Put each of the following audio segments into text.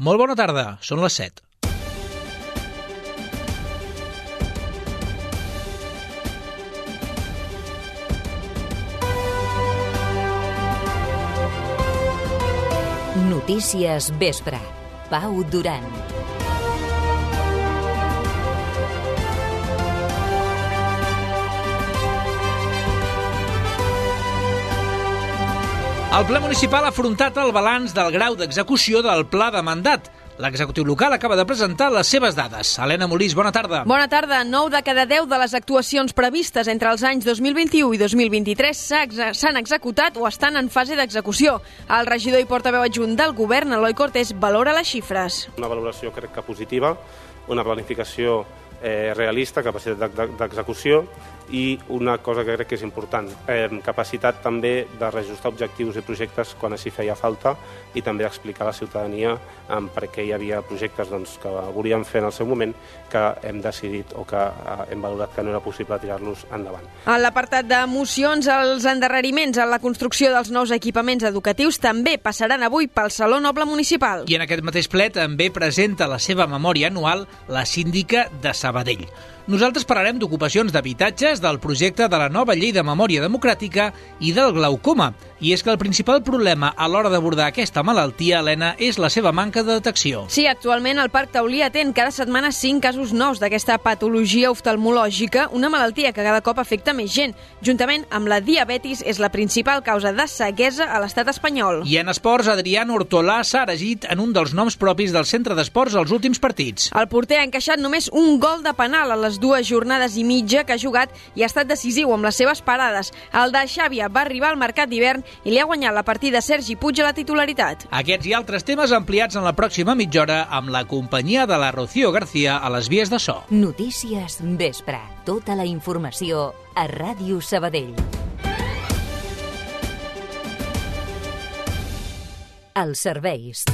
Molt bona tarda, són les 7. Notícies Vespre. Pau Duran. El ple municipal ha afrontat el balanç del grau d'execució del pla de mandat. L'executiu local acaba de presentar les seves dades. Helena Molís, bona tarda. Bona tarda. 9 de cada 10 de les actuacions previstes entre els anys 2021 i 2023 s'han executat o estan en fase d'execució. El regidor i portaveu adjunt del govern, Eloi Cortés, valora les xifres. Una valoració crec que positiva, una planificació eh, realista, capacitat d'execució i una cosa que crec que és important, eh, capacitat també de reajustar objectius i projectes quan així feia falta i també explicar a la ciutadania eh, per què hi havia projectes doncs, que volíem fer en el seu moment que hem decidit o que eh, hem valorat que no era possible tirar-los endavant. En l'apartat de mocions, els endarreriments en la construcció dels nous equipaments educatius també passaran avui pel Saló Noble Municipal. I en aquest mateix ple també presenta la seva memòria anual la síndica de Sabadell. Nosaltres parlarem d'ocupacions d'habitatges, del projecte de la nova llei de memòria democràtica i del glaucoma. I és que el principal problema a l'hora d'abordar aquesta malaltia, Helena, és la seva manca de detecció. Sí, actualment el Parc Taulí atén cada setmana 5 casos nous d'aquesta patologia oftalmològica, una malaltia que cada cop afecta més gent. Juntament amb la diabetis, és la principal causa de ceguesa a l'estat espanyol. I en esports, Adrián Hortolà s'ha eregit en un dels noms propis del centre d'esports als últims partits. El porter ha encaixat només un gol de penal a les dues jornades i mitja que ha jugat i ha estat decisiu amb les seves parades. El de Xàbia va arribar al mercat d'hivern i li ha guanyat la partida Sergi Puig a la titularitat. Aquests i altres temes ampliats en la pròxima mitja hora amb la companyia de la Rocío García a les vies de so. Notícies Vespre. Tota la informació a Ràdio Sabadell. Els serveis.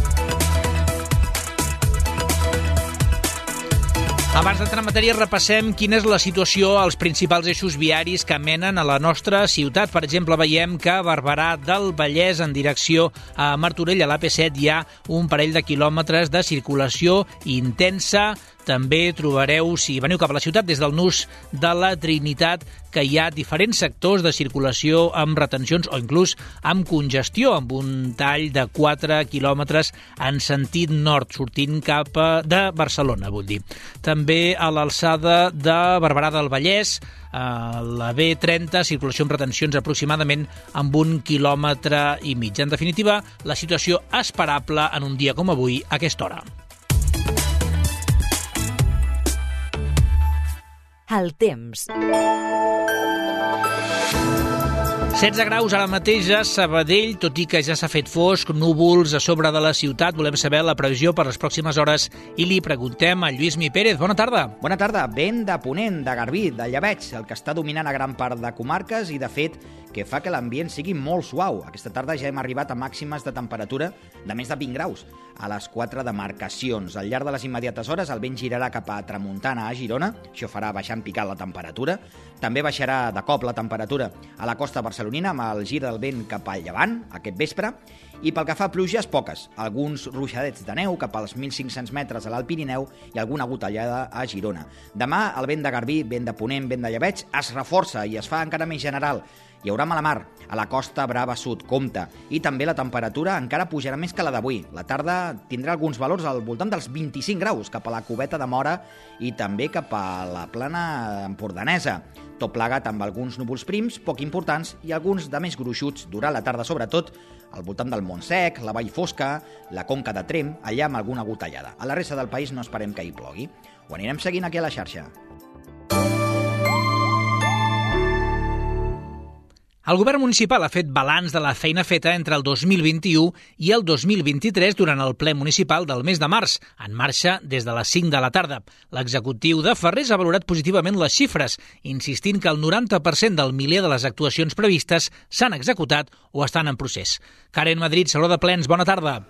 Abans d'entrar en matèria, repassem quina és la situació als principals eixos viaris que menen a la nostra ciutat. Per exemple, veiem que a Barberà del Vallès, en direcció a Martorell, a l'AP7, hi ha un parell de quilòmetres de circulació intensa, també trobareu, si veniu cap a la ciutat, des del nus de la Trinitat, que hi ha diferents sectors de circulació amb retencions o inclús amb congestió, amb un tall de 4 quilòmetres en sentit nord, sortint cap a de Barcelona, vull dir. També a l'alçada de Barberà del Vallès, a la B30, circulació amb retencions aproximadament amb un quilòmetre i mig. En definitiva, la situació esperable en un dia com avui a aquesta hora. El temps. 16 graus ara mateix a Sabadell, tot i que ja s'ha fet fosc, núvols a sobre de la ciutat. Volem saber la previsió per les pròximes hores i li preguntem a Lluís Mi Pérez. Bona tarda. Bona tarda. Vent de Ponent, de Garbí, de Llebeig, el que està dominant a gran part de comarques i, de fet, que fa que l'ambient sigui molt suau. Aquesta tarda ja hem arribat a màximes de temperatura de més de 20 graus a les quatre demarcacions. Al llarg de les immediates hores el vent girarà cap a Tramuntana, a Girona, això farà baixar en picat la temperatura. També baixarà de cop la temperatura a la costa barcelonina amb el gir del vent cap al llevant aquest vespre. I pel que fa a pluges, poques. Alguns ruixadets de neu cap als 1.500 metres a l'Alt Pirineu i alguna gotellada a Girona. Demà el vent de Garbí, vent de Ponent, vent de Llebeig es reforça i es fa encara més general. Hi haurà mala mar a la costa Brava Sud, Comte, i també la temperatura encara pujarà més que la d'avui. La tarda tindrà alguns valors al voltant dels 25 graus cap a la cubeta de Mora i també cap a la plana empordanesa. Tot plegat amb alguns núvols prims, poc importants, i alguns de més gruixuts durant la tarda, sobretot al voltant del Montsec, la Vall Fosca, la Conca de Trem, allà amb alguna gotellada. A la resta del país no esperem que hi plogui. Ho anirem seguint aquí a la xarxa. El govern municipal ha fet balanç de la feina feta entre el 2021 i el 2023 durant el ple municipal del mes de març, en marxa des de les 5 de la tarda. L'executiu de Ferrés ha valorat positivament les xifres, insistint que el 90% del miler de les actuacions previstes s'han executat o estan en procés. Karen Madrid, Saló de Plens, bona tarda.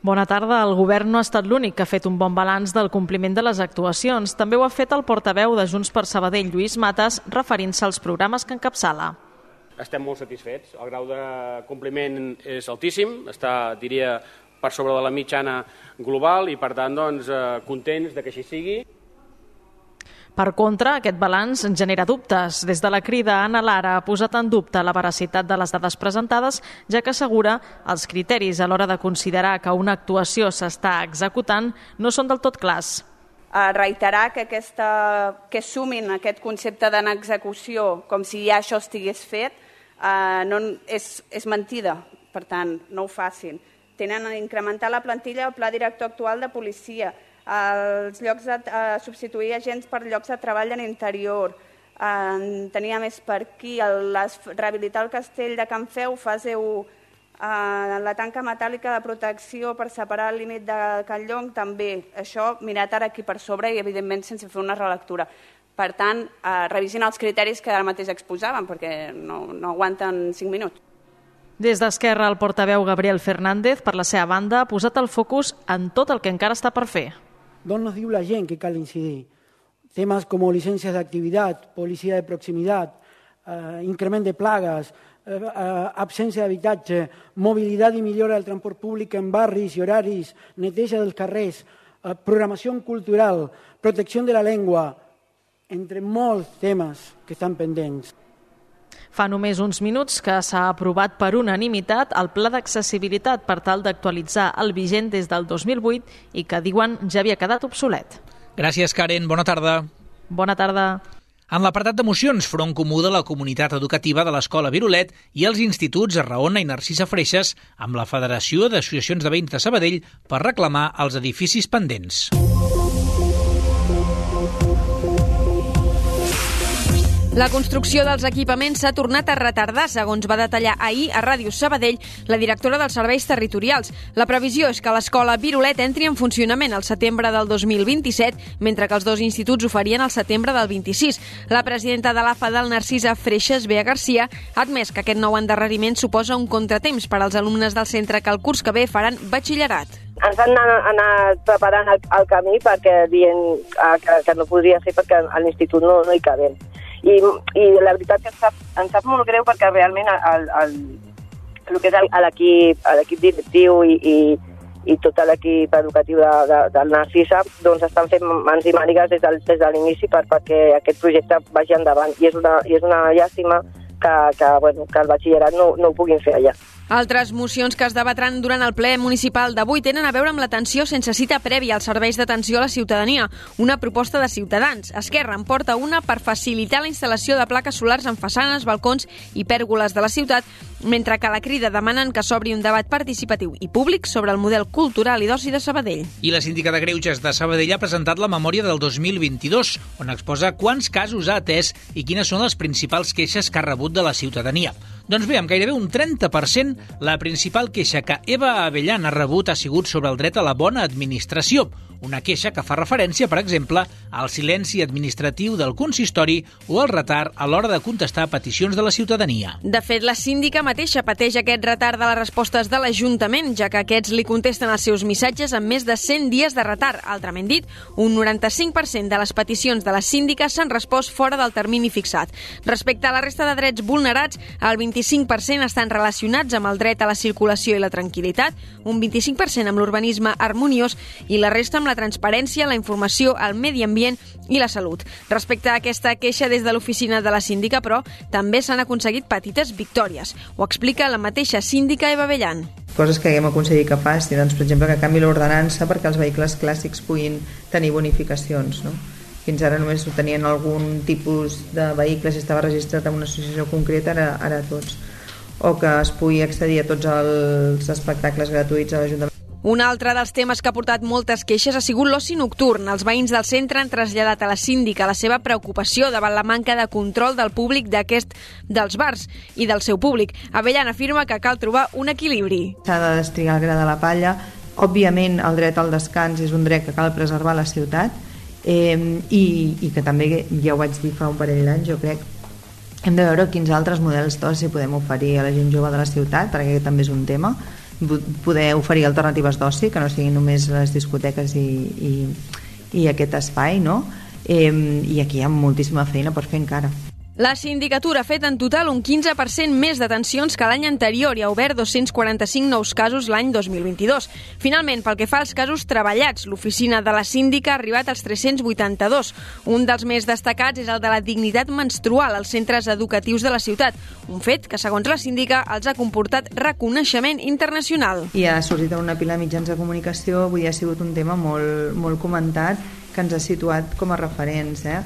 Bona tarda. El govern no ha estat l'únic que ha fet un bon balanç del compliment de les actuacions. També ho ha fet el portaveu de Junts per Sabadell, Lluís Mates, referint-se als programes que encapçala estem molt satisfets. El grau de compliment és altíssim, està, diria, per sobre de la mitjana global i, per tant, doncs, eh, contents de que així sigui. Per contra, aquest balanç genera dubtes. Des de la crida, Anna Lara ha posat en dubte la veracitat de les dades presentades, ja que assegura els criteris a l'hora de considerar que una actuació s'està executant no són del tot clars. A reiterar que, aquesta, que sumin aquest concepte d'execució com si ja això estigués fet eh, no, és, és mentida, per tant, no ho facin. Tenen a incrementar la plantilla del Pla Director Actual de Policia, els llocs de, eh, substituir agents per llocs de treball en interior, eh, tenia més per aquí, el, les, rehabilitar el castell de Can Feu, fase 1, eh, la tanca metàl·lica de protecció per separar el límit de Can Llong, també. Això mirat ara aquí per sobre i, evidentment, sense fer una relectura. Per tant, eh, revisin els criteris que ara mateix exposaven, perquè no, no aguanten 5 minuts. Des d'Esquerra, el portaveu Gabriel Fernández, per la seva banda, ha posat el focus en tot el que encara està per fer d'on nos diu la gent que cal incidir. Temes com llicències d'activitat, policia de proximitat, eh, increment de plagues, eh, eh, absència d'habitatge, mobilitat i millora del transport públic en barris i horaris, neteja dels carrers, eh, programació cultural, protecció de la llengua, entre molts temes que estan pendents. Fa només uns minuts que s'ha aprovat per unanimitat el Pla d'Accessibilitat per tal d'actualitzar el vigent des del 2008 i que diuen ja havia quedat obsolet. Gràcies, Karen. Bona tarda. Bona tarda. En l'apartat de mocions, Front Comú de la Comunitat Educativa de l'Escola Virolet i els instituts Raona i Narcisa Freixes amb la Federació d'Associacions de Veïns de Sabadell per reclamar els edificis pendents. La construcció dels equipaments s'ha tornat a retardar, segons va detallar ahir a Ràdio Sabadell la directora dels serveis territorials. La previsió és que l'escola Virolet entri en funcionament al setembre del 2027, mentre que els dos instituts ho farien al setembre del 26. La presidenta de l'AFA del Narcisa Freixes, Bea Garcia, ha admès que aquest nou endarreriment suposa un contratemps per als alumnes del centre que el curs que ve faran batxillerat ens han anat, preparant el, el camí perquè dient ah, que, que no podria ser perquè a l'institut no, no hi cabem. I, i la veritat que ens sap, ens sap molt greu perquè realment el, el, el que és l'equip directiu i, i, i tot l'equip educatiu de, de, del Narcisa doncs estan fent mans i mànigues des, del, des de l'inici per, perquè aquest projecte vagi endavant i és una, i és una llàstima que, que, bueno, que el batxillerat no, no ho puguin fer allà. Altres mocions que es debatran durant el ple municipal d'avui tenen a veure amb l'atenció sense cita prèvia als serveis d'atenció a la ciutadania, una proposta de Ciutadans. Esquerra en porta una per facilitar la instal·lació de plaques solars en façanes, balcons i pèrgoles de la ciutat, mentre que la crida demanen que s'obri un debat participatiu i públic sobre el model cultural i d'oci de Sabadell. I la síndica de Greuges de Sabadell ha presentat la memòria del 2022, on exposa quants casos ha atès i quines són les principals queixes que ha rebut de la ciutadania. Doncs bé, amb gairebé un 30%, la principal queixa que Eva Avellan ha rebut ha sigut sobre el dret a la bona administració, una queixa que fa referència, per exemple, al silenci administratiu del consistori o al retard a l'hora de contestar peticions de la ciutadania. De fet, la síndica mateixa pateix aquest retard de les respostes de l'Ajuntament, ja que aquests li contesten els seus missatges amb més de 100 dies de retard. Altrament dit, un 95% de les peticions de la síndica s'han respost fora del termini fixat. Respecte a la resta de drets vulnerats, el 25% estan relacionats amb el dret a la circulació i la tranquil·litat, un 25% amb l'urbanisme harmoniós i la resta amb la transparència, la informació, el medi ambient i la salut. Respecte a aquesta queixa des de l'oficina de la síndica, però, també s'han aconseguit petites victòries. Ho explica la mateixa síndica Eva Bellan. Coses que haguem aconseguit que faci, doncs, per exemple, que canvi l'ordenança perquè els vehicles clàssics puguin tenir bonificacions, no? Fins ara només tenien algun tipus de vehicle si estava registrat en una associació concreta, ara, ara tots. O que es pugui accedir a tots els espectacles gratuïts a l'Ajuntament un altre dels temes que ha portat moltes queixes ha sigut l'oci nocturn. Els veïns del centre han traslladat a la síndica la seva preocupació davant la manca de control del públic d'aquest dels bars i del seu públic. Avellan afirma que cal trobar un equilibri. S'ha de destrigar el gra de la palla. Òbviament, el dret al descans és un dret que cal preservar a la ciutat eh, i, i que també, ja ho vaig dir fa un parell d'anys, jo crec hem de veure quins altres models d'oci podem oferir a la gent jove de la ciutat, perquè també és un tema poder oferir alternatives d'oci que no siguin només les discoteques i, i, i aquest espai no? eh, i aquí hi ha moltíssima feina per fer encara La sindicatura ha fet en total un 15% més detencions que l'any anterior i ha obert 245 nous casos l'any 2022. Finalment, pel que fa als casos treballats, l'oficina de la síndica ha arribat als 382. Un dels més destacats és el de la dignitat menstrual als centres educatius de la ciutat, un fet que, segons la síndica, els ha comportat reconeixement internacional. I ha sortit una pila de mitjans de comunicació, avui ha sigut un tema molt, molt comentat que ens ha situat com a referents. Eh?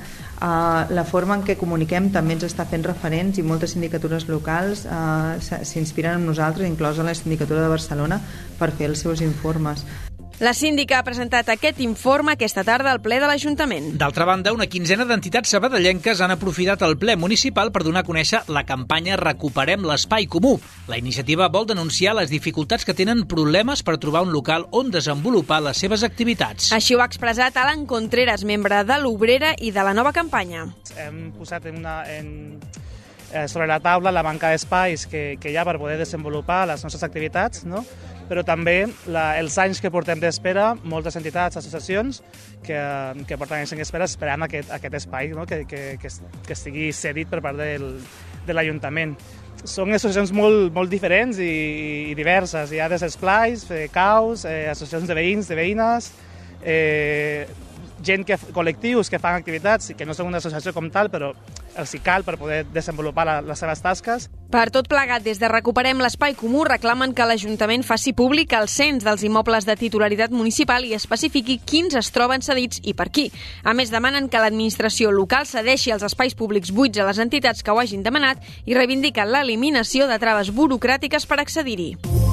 Uh, la forma en què comuniquem també ens està fent referents i moltes sindicatures locals uh, s'inspiren en nosaltres, inclosa la sindicatura de Barcelona, per fer els seus informes. La síndica ha presentat aquest informe aquesta tarda al ple de l'Ajuntament. D'altra banda, una quinzena d'entitats sabadellenques han aprofitat el ple municipal per donar a conèixer la campanya Recuperem l'espai comú. La iniciativa vol denunciar les dificultats que tenen problemes per trobar un local on desenvolupar les seves activitats. Així ho ha expressat Alan Contreras, membre de l'Obrera i de la nova campanya. Hem posat en una, en, eh, sobre la taula la manca d'espais que, que hi ha per poder desenvolupar les nostres activitats, no? Però també la, els anys que portem d'espera, moltes entitats, associacions, que, que porten anys en espera esperant aquest, aquest espai no? que, que, que, que estigui cedit per part del, de l'Ajuntament. Són associacions molt, molt diferents i, i diverses. Hi ha des d'esplais, eh, caus, eh, associacions de veïns, de veïnes, eh, gent que, col·lectius que fan activitats que no són una associació com tal, però els hi cal per poder desenvolupar la, les seves tasques. Per tot plegat, des de Recuperem l'Espai Comú reclamen que l'Ajuntament faci públic el cens dels immobles de titularitat municipal i especifiqui quins es troben cedits i per qui. A més, demanen que l'administració local cedeixi els espais públics buits a les entitats que ho hagin demanat i reivindiquen l'eliminació de traves burocràtiques per accedir-hi.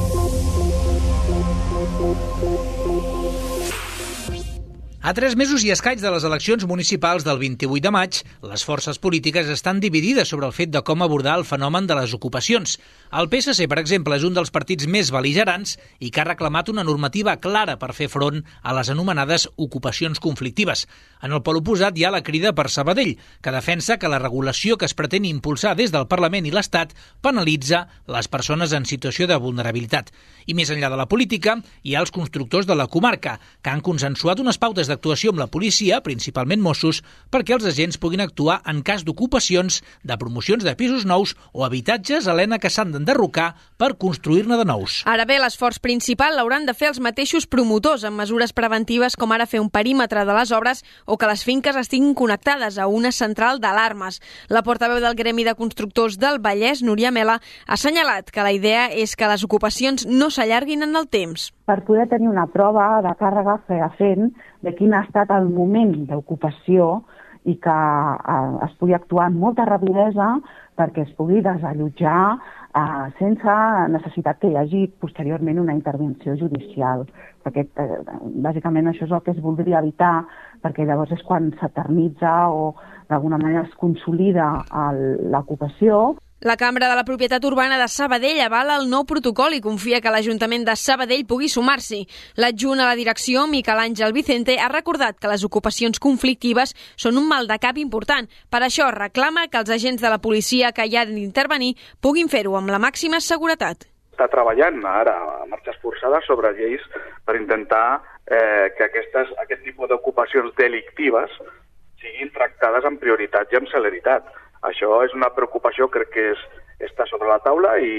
A tres mesos i escaig de les eleccions municipals del 28 de maig, les forces polítiques estan dividides sobre el fet de com abordar el fenomen de les ocupacions. El PSC, per exemple, és un dels partits més beligerants i que ha reclamat una normativa clara per fer front a les anomenades ocupacions conflictives. En el pol oposat hi ha la crida per Sabadell, que defensa que la regulació que es pretén impulsar des del Parlament i l'Estat penalitza les persones en situació de vulnerabilitat. I més enllà de la política, hi ha els constructors de la comarca, que han consensuat unes pautes d'actuació amb la policia, principalment Mossos, perquè els agents puguin actuar en cas d'ocupacions, de promocions de pisos nous o habitatges a l'ENA que s'han d'enderrocar per construir-ne de nous. Ara bé, l'esforç principal l'hauran de fer els mateixos promotors amb mesures preventives com ara fer un perímetre de les obres o que les finques estiguin connectades a una central d'alarmes. La portaveu del Gremi de Constructors del Vallès, Núria Mela, ha assenyalat que la idea és que les ocupacions no s'allarguin en el temps. Per poder tenir una prova de càrrega fefaent de quin ha estat el moment d'ocupació i que eh, es pugui actuar amb molta rapidesa perquè es pugui desallotjar eh, sense necessitat que hi hagi posteriorment una intervenció judicial. Perquè, eh, bàsicament, això és el que es voldria evitar, perquè llavors és quan s'eternitza o d'alguna manera es consolida l'ocupació la Cambra de la Propietat Urbana de Sabadell avala el nou protocol i confia que l'Ajuntament de Sabadell pugui sumar-s'hi. L'adjunt a la direcció, Miquel Àngel Vicente, ha recordat que les ocupacions conflictives són un mal de cap important. Per això reclama que els agents de la policia que hi han d'intervenir puguin fer-ho amb la màxima seguretat. Està treballant ara a marxes forçades sobre lleis per intentar eh, que aquestes, aquest tipus d'ocupacions delictives siguin tractades amb prioritat i amb celeritat això és una preocupació, crec que és, està sobre la taula i,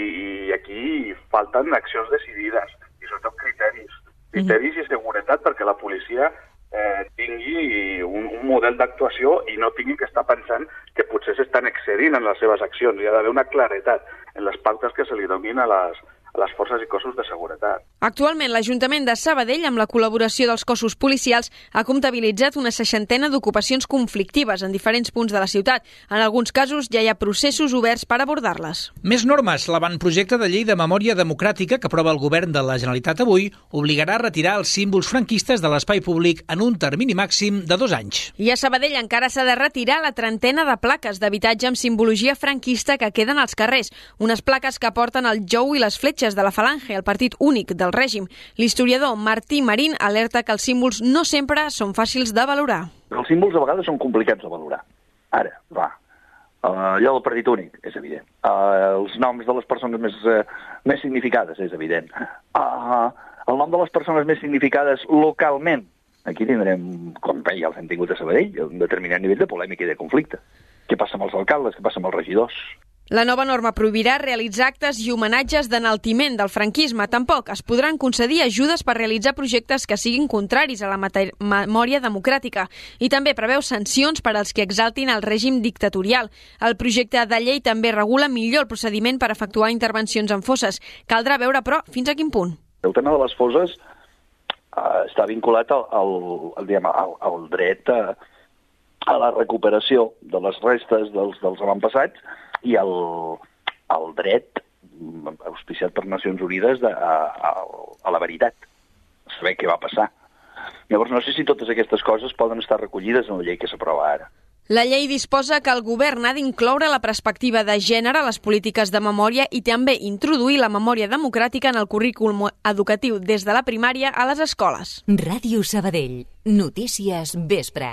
i aquí falten accions decidides i sobretot criteris, criteris i seguretat perquè la policia eh, tingui un, un model d'actuació i no tingui que estar pensant que potser s'estan excedint en les seves accions. Hi ha d'haver una claretat en les pautes que se li donin a les, a les forces i cossos de seguretat. Actualment, l'Ajuntament de Sabadell, amb la col·laboració dels cossos policials, ha comptabilitzat una seixantena d'ocupacions conflictives en diferents punts de la ciutat. En alguns casos ja hi ha processos oberts per abordar-les. Més normes. L'avantprojecte de llei de memòria democràtica que aprova el govern de la Generalitat avui obligarà a retirar els símbols franquistes de l'espai públic en un termini màxim de dos anys. I a Sabadell encara s'ha de retirar la trentena de plaques d'habitatge amb simbologia franquista que queden als carrers. Unes plaques que porten el jou i les fletxes fitxes de la Falange, el partit únic del règim. L'historiador Martí Marín alerta que els símbols no sempre són fàcils de valorar. Els símbols a vegades són complicats de valorar. Ara, va, Uh, allò del partit únic, és evident. Uh, els noms de les persones més, uh, més significades, és evident. Uh, el nom de les persones més significades localment, aquí tindrem, com ja els hem tingut a Sabadell, un determinat nivell de polèmica i de conflicte. què passa amb els alcaldes, què passa amb els regidors. La nova norma prohibirà realitzar actes i homenatges d'enaltiment del franquisme. Tampoc es podran concedir ajudes per realitzar projectes que siguin contraris a la memòria democràtica i també preveu sancions per als que exaltin el règim dictatorial. El projecte de llei també regula millor el procediment per efectuar intervencions en fosses. Caldrà veure, però, fins a quin punt. El tema de les fosses eh, està vinculat al, al, al, diguem, al, al dret a, a la recuperació de les restes dels, dels avantpassats i el, el dret auspiciat per Nacions Unides de, a, a, a la veritat, a saber què va passar. Llavors, no sé si totes aquestes coses poden estar recollides en la llei que s'aprova ara. La llei disposa que el govern ha d'incloure la perspectiva de gènere a les polítiques de memòria i també introduir la memòria democràtica en el currículum educatiu des de la primària a les escoles. Ràdio Sabadell. Notícies vespre.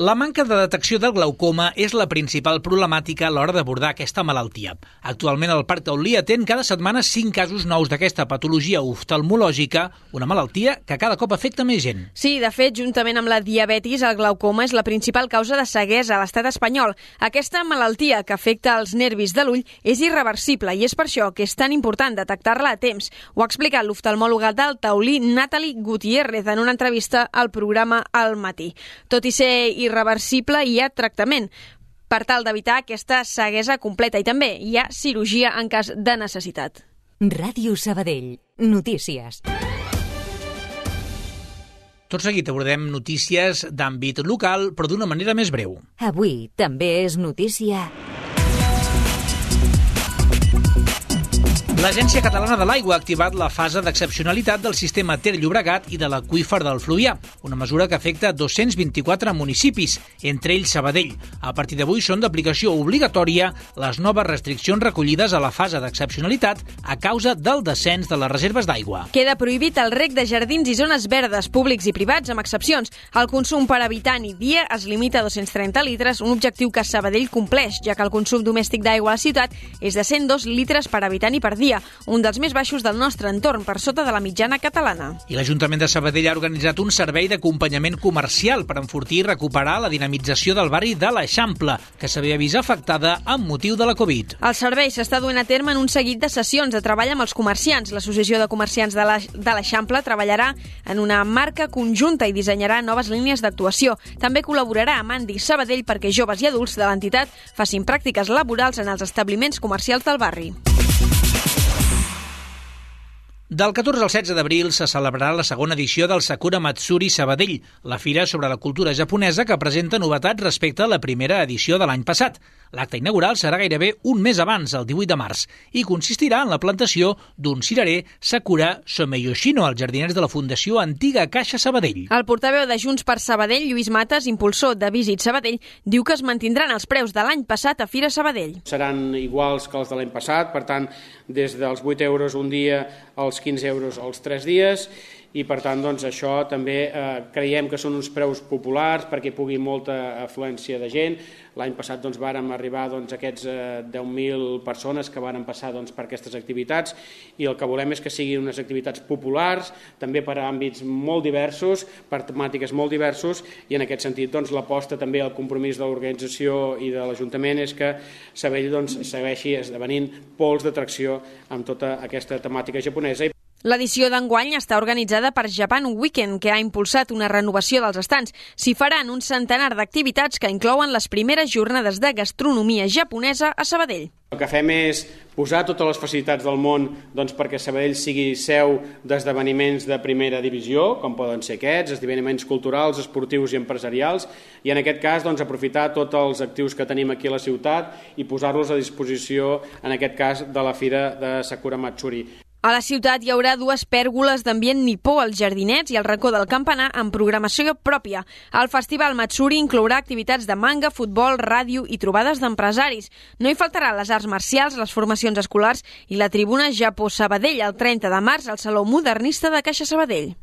La manca de detecció del glaucoma és la principal problemàtica a l'hora d'abordar aquesta malaltia. Actualment el Parc Taulí atén cada setmana 5 casos nous d'aquesta patologia oftalmològica, una malaltia que cada cop afecta més gent. Sí, de fet, juntament amb la diabetis, el glaucoma és la principal causa de ceguesa a l'estat espanyol. Aquesta malaltia que afecta els nervis de l'ull és irreversible i és per això que és tan important detectar-la a temps. Ho ha explicat l'oftalmòloga del Taulí, Natalie Gutiérrez, en una entrevista al programa Al Matí. Tot i ser irreversible hi ha tractament per tal d'evitar aquesta ceguesa completa i també hi ha cirurgia en cas de necessitat. Ràdio Sabadell. Notícies. Tot seguit abordem notícies d'àmbit local, però d'una manera més breu. Avui també és notícia L'Agència Catalana de l'Aigua ha activat la fase d'excepcionalitat del sistema Ter Llobregat i de l'aqüífer del Fluvià, una mesura que afecta 224 municipis, entre ells Sabadell. A partir d'avui són d'aplicació obligatòria les noves restriccions recollides a la fase d'excepcionalitat a causa del descens de les reserves d'aigua. Queda prohibit el rec de jardins i zones verdes públics i privats amb excepcions. El consum per habitant i dia es limita a 230 litres, un objectiu que Sabadell compleix, ja que el consum domèstic d'aigua a la ciutat és de 102 litres per habitant i per dia dia, un dels més baixos del nostre entorn, per sota de la mitjana catalana. I l'Ajuntament de Sabadell ha organitzat un servei d'acompanyament comercial per enfortir i recuperar la dinamització del barri de l'Eixample, que s'havia vist afectada amb motiu de la Covid. El servei s'està duent a terme en un seguit de sessions de treball amb els comerciants. L'Associació de Comerciants de l'Eixample treballarà en una marca conjunta i dissenyarà noves línies d'actuació. També col·laborarà amb Andi Sabadell perquè joves i adults de l'entitat facin pràctiques laborals en els establiments comercials del barri. Del 14 al 16 d'abril se celebrarà la segona edició del Sakura Matsuri Sabadell, la fira sobre la cultura japonesa que presenta novetats respecte a la primera edició de l'any passat. L'acte inaugural serà gairebé un mes abans, el 18 de març, i consistirà en la plantació d'un cirerer Sakura Someyoshino als jardiners de la Fundació Antiga Caixa Sabadell. El portaveu de Junts per Sabadell, Lluís Mates, impulsor de Visit Sabadell, diu que es mantindran els preus de l'any passat a Fira Sabadell. Seran iguals que els de l'any passat, per tant, des dels 8 euros un dia als 15 euros als 3 dies i per tant doncs, això també eh, creiem que són uns preus populars perquè pugui molta afluència de gent. L'any passat doncs, vàrem arribar doncs, aquests eh, 10.000 persones que varen passar doncs, per aquestes activitats i el que volem és que siguin unes activitats populars, també per àmbits molt diversos, per temàtiques molt diversos i en aquest sentit doncs, l'aposta també al compromís de l'organització i de l'Ajuntament és que Sabell doncs, segueixi esdevenint pols d'atracció amb tota aquesta temàtica japonesa. L'edició d'enguany està organitzada per Japan Weekend, que ha impulsat una renovació dels estants. S'hi faran un centenar d'activitats que inclouen les primeres jornades de gastronomia japonesa a Sabadell. El que fem és posar totes les facilitats del món doncs, perquè Sabadell sigui seu d'esdeveniments de primera divisió, com poden ser aquests, esdeveniments culturals, esportius i empresarials, i en aquest cas doncs, aprofitar tots els actius que tenim aquí a la ciutat i posar-los a disposició, en aquest cas, de la Fira de Sakura Matsuri. A la ciutat hi haurà dues pèrgoles d'ambient nipó als jardinets i al racó del campanar amb programació pròpia. El Festival Matsuri inclourà activitats de manga, futbol, ràdio i trobades d'empresaris. No hi faltarà les arts marcials, les formacions escolars i la tribuna Japó Sabadell el 30 de març al Saló Modernista de Caixa Sabadell.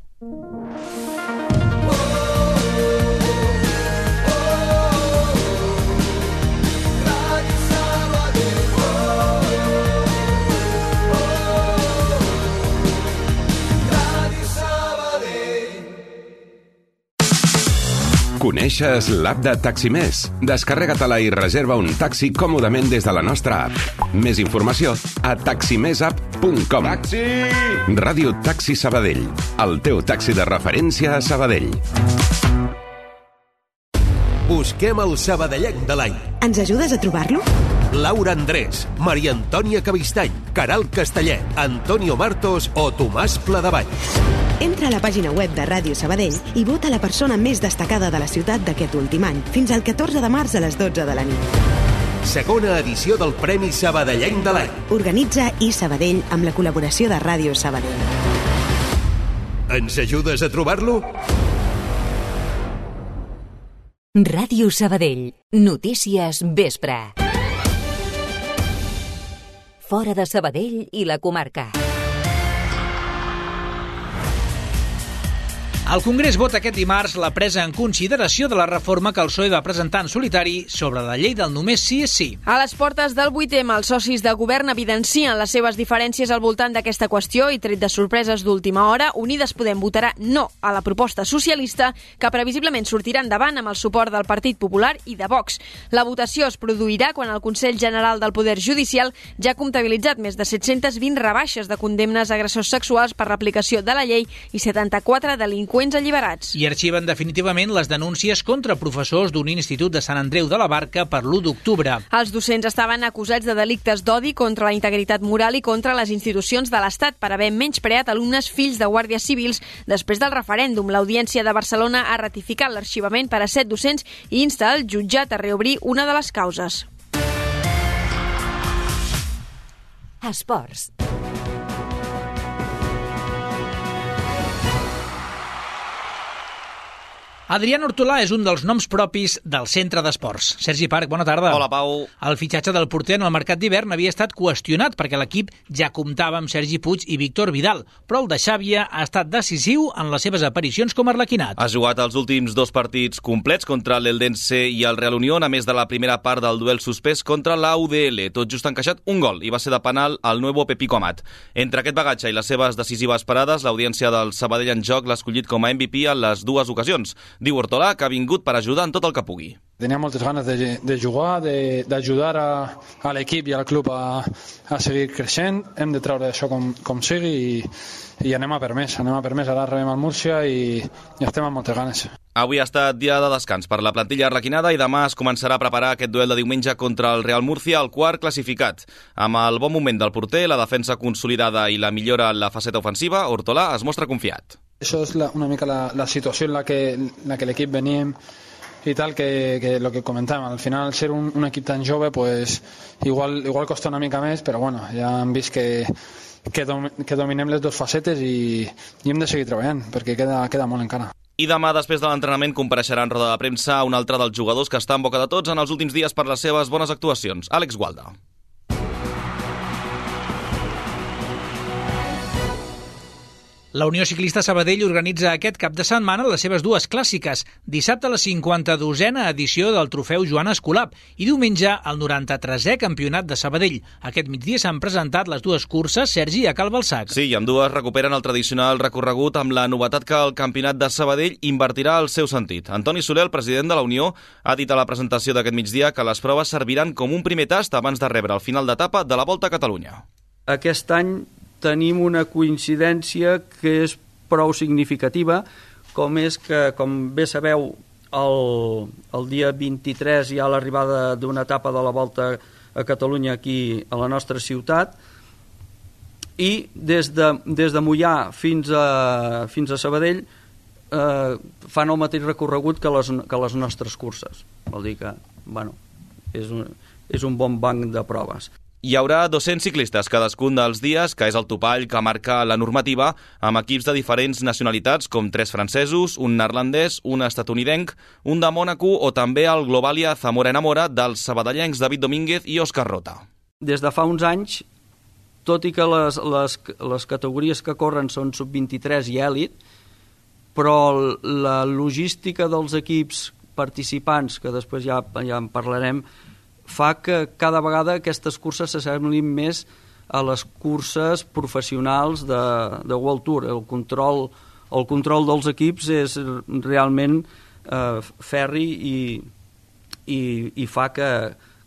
Coneixes l'app de Taximés? Descarrega-te-la i reserva un taxi còmodament des de la nostra app. Més informació a taximesapp.com. Taxi! Ràdio Taxi Sabadell. El teu taxi de referència a Sabadell. Busquem el sabadellenc de l'any. Ens ajudes a trobar-lo? Laura Andrés, Maria Antònia Cavistany, Caral Castellet, Antonio Martos o Tomàs Pladevall. Entra a la pàgina web de Ràdio Sabadell i vota la persona més destacada de la ciutat d'aquest últim any, fins al 14 de març a les 12 de la nit. Segona edició del Premi Sabadellenc de l'any. Organitza i Sabadell amb la col·laboració de Ràdio Sabadell. Ens ajudes a trobar-lo? Ràdio Sabadell. Notícies vespre. Fora de Sabadell i la comarca. El Congrés vota aquest dimarts la presa en consideració de la reforma que el PSOE va presentar en solitari sobre la llei del només sí és sí. A les portes del 8M, els socis de govern evidencien les seves diferències al voltant d'aquesta qüestió i, tret de sorpreses d'última hora, Unides Podem votarà no a la proposta socialista que previsiblement sortirà endavant amb el suport del Partit Popular i de Vox. La votació es produirà quan el Consell General del Poder Judicial ja ha comptabilitzat més de 720 rebaixes de condemnes a agressors sexuals per l'aplicació de la llei i 74 delinqüents delinqüents alliberats. I arxiven definitivament les denúncies contra professors d'un institut de Sant Andreu de la Barca per l'1 d'octubre. Els docents estaven acusats de delictes d'odi contra la integritat moral i contra les institucions de l'Estat per haver menyspreat alumnes fills de guàrdies civils després del referèndum. L'Audiència de Barcelona ha ratificat l'arxivament per a set docents i insta el jutjat a reobrir una de les causes. Esports. Adrián Hortolà és un dels noms propis del centre d'esports. Sergi Parc, bona tarda. Hola, Pau. El fitxatge del porter en el mercat d'hivern havia estat qüestionat perquè l'equip ja comptava amb Sergi Puig i Víctor Vidal, però el de Xàbia ha estat decisiu en les seves aparicions com a arlequinat. Ha jugat els últims dos partits complets contra l'Eldense i el Real Unión, a més de la primera part del duel suspès contra la UDL. Tot just encaixat un gol i va ser de penal al nuevo Pepico Amat. Entre aquest bagatge i les seves decisives parades, l'audiència del Sabadell en joc l'ha escollit com a MVP en les dues ocasions. Diu Hortolà que ha vingut per ajudar en tot el que pugui. Tenia moltes ganes de, de jugar, d'ajudar a, a l'equip i al club a, a seguir creixent. Hem de treure això com, com sigui i, i anem a per més. Anem a per més. Ara rebem al Múrcia i, i estem amb moltes ganes. Avui ha estat dia de descans per la plantilla arlequinada i demà es començarà a preparar aquest duel de diumenge contra el Real Murcia, el quart classificat. Amb el bon moment del porter, la defensa consolidada i la millora en la faceta ofensiva, Hortolà es mostra confiat. Això és la, una mica la, la situació en la que, en la que l'equip veníem i tal, que, que lo que comentàvem, al final ser un, un equip tan jove, pues, igual, igual costa una mica més, però bueno, ja hem vist que, que, dom, que dominem les dues facetes i, i hem de seguir treballant, perquè queda, queda molt encara. I demà, després de l'entrenament, compareixerà en roda de premsa un altre dels jugadors que està en boca de tots en els últims dies per les seves bones actuacions, Àlex Gualda. La Unió Ciclista Sabadell organitza aquest cap de setmana les seves dues clàssiques. Dissabte la 52a edició del trofeu Joan Escolap i diumenge el 93è campionat de Sabadell. Aquest migdia s'han presentat les dues curses, Sergi, a Cal Balsac. Sí, i amb dues recuperen el tradicional recorregut amb la novetat que el campionat de Sabadell invertirà el seu sentit. Antoni Soler, el president de la Unió, ha dit a la presentació d'aquest migdia que les proves serviran com un primer tast abans de rebre el final d'etapa de la Volta a Catalunya. Aquest any tenim una coincidència que és prou significativa, com és que, com bé sabeu, el, el dia 23 hi ha l'arribada d'una etapa de la volta a Catalunya aquí a la nostra ciutat i des de, des de Mollà fins a, fins a Sabadell eh, fan el mateix recorregut que les, que les nostres curses. Vol dir que bueno, és, un, és un bon banc de proves. Hi haurà 200 ciclistes cadascun dels dies, que és el topall que marca la normativa, amb equips de diferents nacionalitats, com tres francesos, un neerlandès, un estatunidenc, un de Mònaco o també el Globalia Zamora Enamora dels sabadellencs David Domínguez i Òscar Rota. Des de fa uns anys, tot i que les, les, les categories que corren són sub-23 i èlit, però la logística dels equips participants, que després ja, ja en parlarem, fa que cada vegada aquestes curses s'assemblin més a les curses professionals de, de World Tour. El control, el control dels equips és realment eh, ferri i, i, i fa que,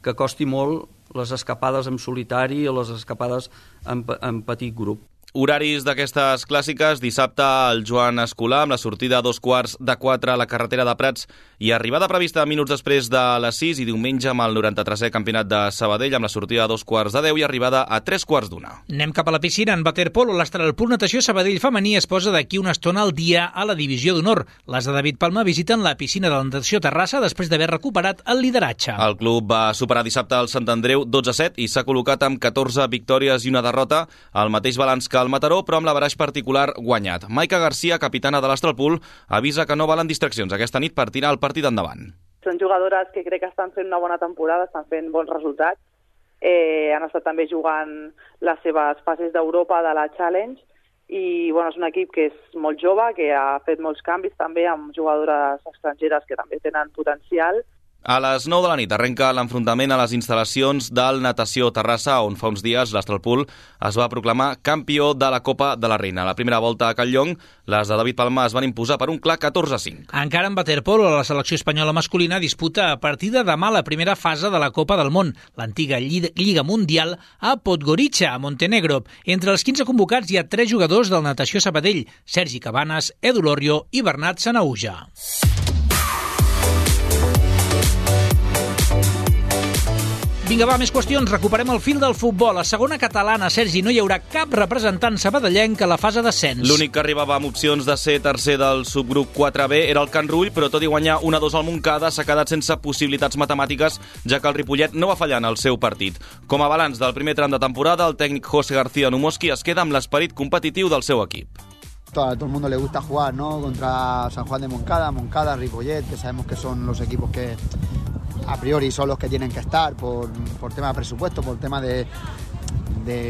que costi molt les escapades en solitari o les escapades en, en petit grup. Horaris d'aquestes clàssiques, dissabte el Joan Escolar amb la sortida a dos quarts de quatre a la carretera de Prats i arribada prevista minuts després de les 6 i diumenge amb el 93è campionat de Sabadell amb la sortida a dos quarts de 10 i arribada a tres quarts d'una. Anem cap a la piscina. En waterpolo, l'Estralpool Natació Sabadell femení es posa d'aquí una estona al dia a la divisió d'honor. Les de David Palma visiten la piscina de la natació Terrassa després d'haver recuperat el lideratge. El club va superar dissabte el Sant Andreu 12-7 i s'ha col·locat amb 14 victòries i una derrota, el mateix balanç que el Mataró, però amb la baraix particular guanyat. Maica Garcia, capitana de l'Astralpool, avisa que no valen distraccions aquesta nit per tirar el partit endavant. Són jugadores que crec que estan fent una bona temporada, estan fent bons resultats. Eh, han estat també jugant les seves fases d'Europa de la Challenge i bueno, és un equip que és molt jove, que ha fet molts canvis també amb jugadores estrangeres que també tenen potencial a les 9 de la nit arrenca l'enfrontament a les instal·lacions del Natació Terrassa, on fa uns dies l'Astralpool es va proclamar campió de la Copa de la Reina. La primera volta a Calllong, les de David Palma es van imposar per un clar 14-5. Encara en waterpolo, la selecció espanyola masculina disputa a partir de demà la primera fase de la Copa del Món, l'antiga Lliga Mundial, a Podgorica, a Montenegro. Entre els 15 convocats hi ha tres jugadors del Natació Sabadell, Sergi Cabanes, Edu Lorio i Bernat Sanauja. Vinga, va, més qüestions. Recuperem el fil del futbol. A segona catalana, Sergi, no hi haurà cap representant sabadellenc a la fase d'ascens. L'únic que arribava amb opcions de ser tercer del subgrup 4B era el Can Rull, però tot i guanyar 1-2 al Montcada s'ha quedat sense possibilitats matemàtiques, ja que el Ripollet no va fallar en el seu partit. Com a balanç del primer tram de temporada, el tècnic José García Numoski es queda amb l'esperit competitiu del seu equip. a todo el mundo le gusta jugar ¿no? contra San Juan de Moncada, Moncada, Ripollet, que sabemos que son los equipos que a priori son los que tienen que estar por, por tema de presupuesto, por tema de,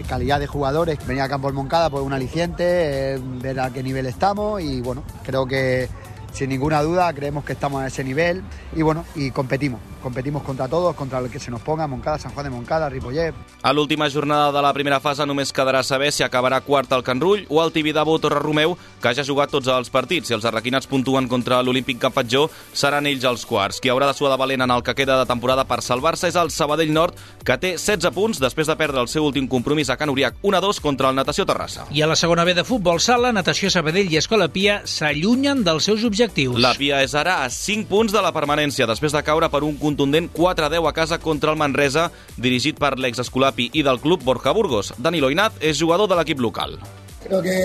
calidad de jugadores. Venir a Campo el Moncada por un aliciente, eh, ver a qué nivel estamos y bueno, creo que sin ninguna duda creemos que estamos a ese nivel y bueno, y competimos. Competimos contra todos, contra el que se nos ponga, Moncada, San Juan de Moncada, Ripollet. A l'última jornada de la primera fase només quedarà saber si acabarà quart el Can Rull o el Tibidabo Torre Romeu, que ja ha jugat tots els partits. Si els arraquinats puntuen contra l'Olímpic Cap Patjó, seran ells els quarts. Qui haurà de suar de valent en el que queda de temporada per salvar-se és el Sabadell Nord, que té 16 punts després de perdre el seu últim compromís a Can Uriac 1-2 contra el Natació Terrassa. I a la segona B de futbol sala, Natació Sabadell i Escola Pia s'allunyen dels seus objectius. La Pia és ara a 5 punts de la permanència, després de caure per un contundent 4 10 a casa contra el Manresa, dirigit per l'ex-escolapi i del club Borja Burgos. Danilo Inat és jugador de l'equip local. Creo que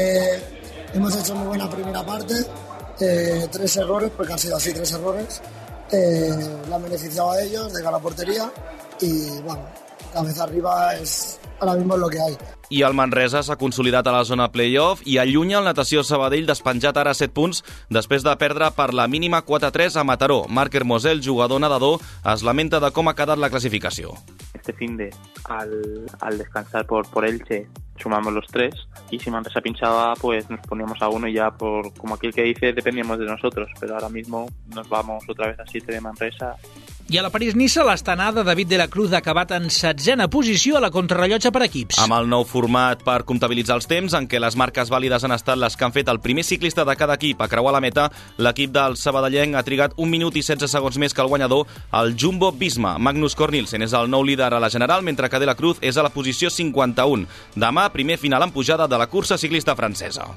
hemos hecho muy buena primera parte, eh, tres errores, porque han sido así tres errores. Eh, la han beneficiado a ellos, de la portería y bueno, cabeza arriba es ahora mismo lo que hay. I el Manresa s'ha consolidat a la zona playoff i allunya el Natació Sabadell despenjat ara 7 punts després de perdre per la mínima 4-3 a Mataró. Marc Hermosel, jugador nedador, es lamenta de com ha quedat la clasificació. Este fin de, al, al descansar por, por Elche, sumamos los tres y si Manresa pinchaba pues nos poníamos a uno y ya por como aquel que dice dependíamos de nosotros pero ahora mismo nos vamos otra vez a 7 de Manresa I a la París-Niça, l'estanada David de la Cruz ha acabat en setzena posició a la contrarrellotge per equips. Amb el nou format per comptabilitzar els temps, en què les marques vàlides han estat les que han fet el primer ciclista de cada equip a creuar la meta, l'equip del Sabadellenc ha trigat un minut i 16 segons més que el guanyador, el Jumbo Visma. Magnus Cornilsen és el nou líder a la general, mentre que de la Cruz és a la posició 51. Demà, primer final en pujada de la cursa ciclista francesa.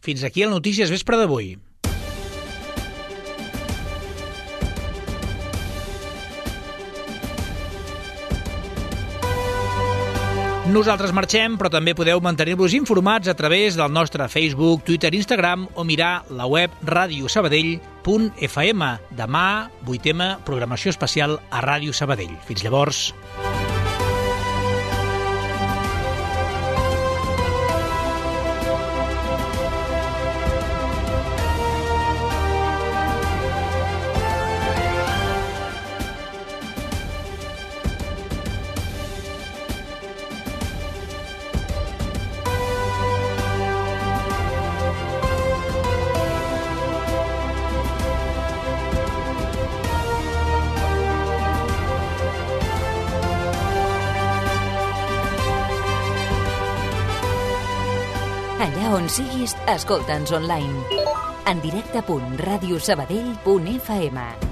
Fins aquí el Notícies Vespre d'avui. Nosaltres marxem, però també podeu mantenir-vos informats a través del nostre Facebook, Twitter, Instagram o mirar la web radiosabadell.fm. Demà, 8 programació especial a Ràdio Sabadell. Fins llavors. Escolta'ns online. en directe.radiosabadell.fm.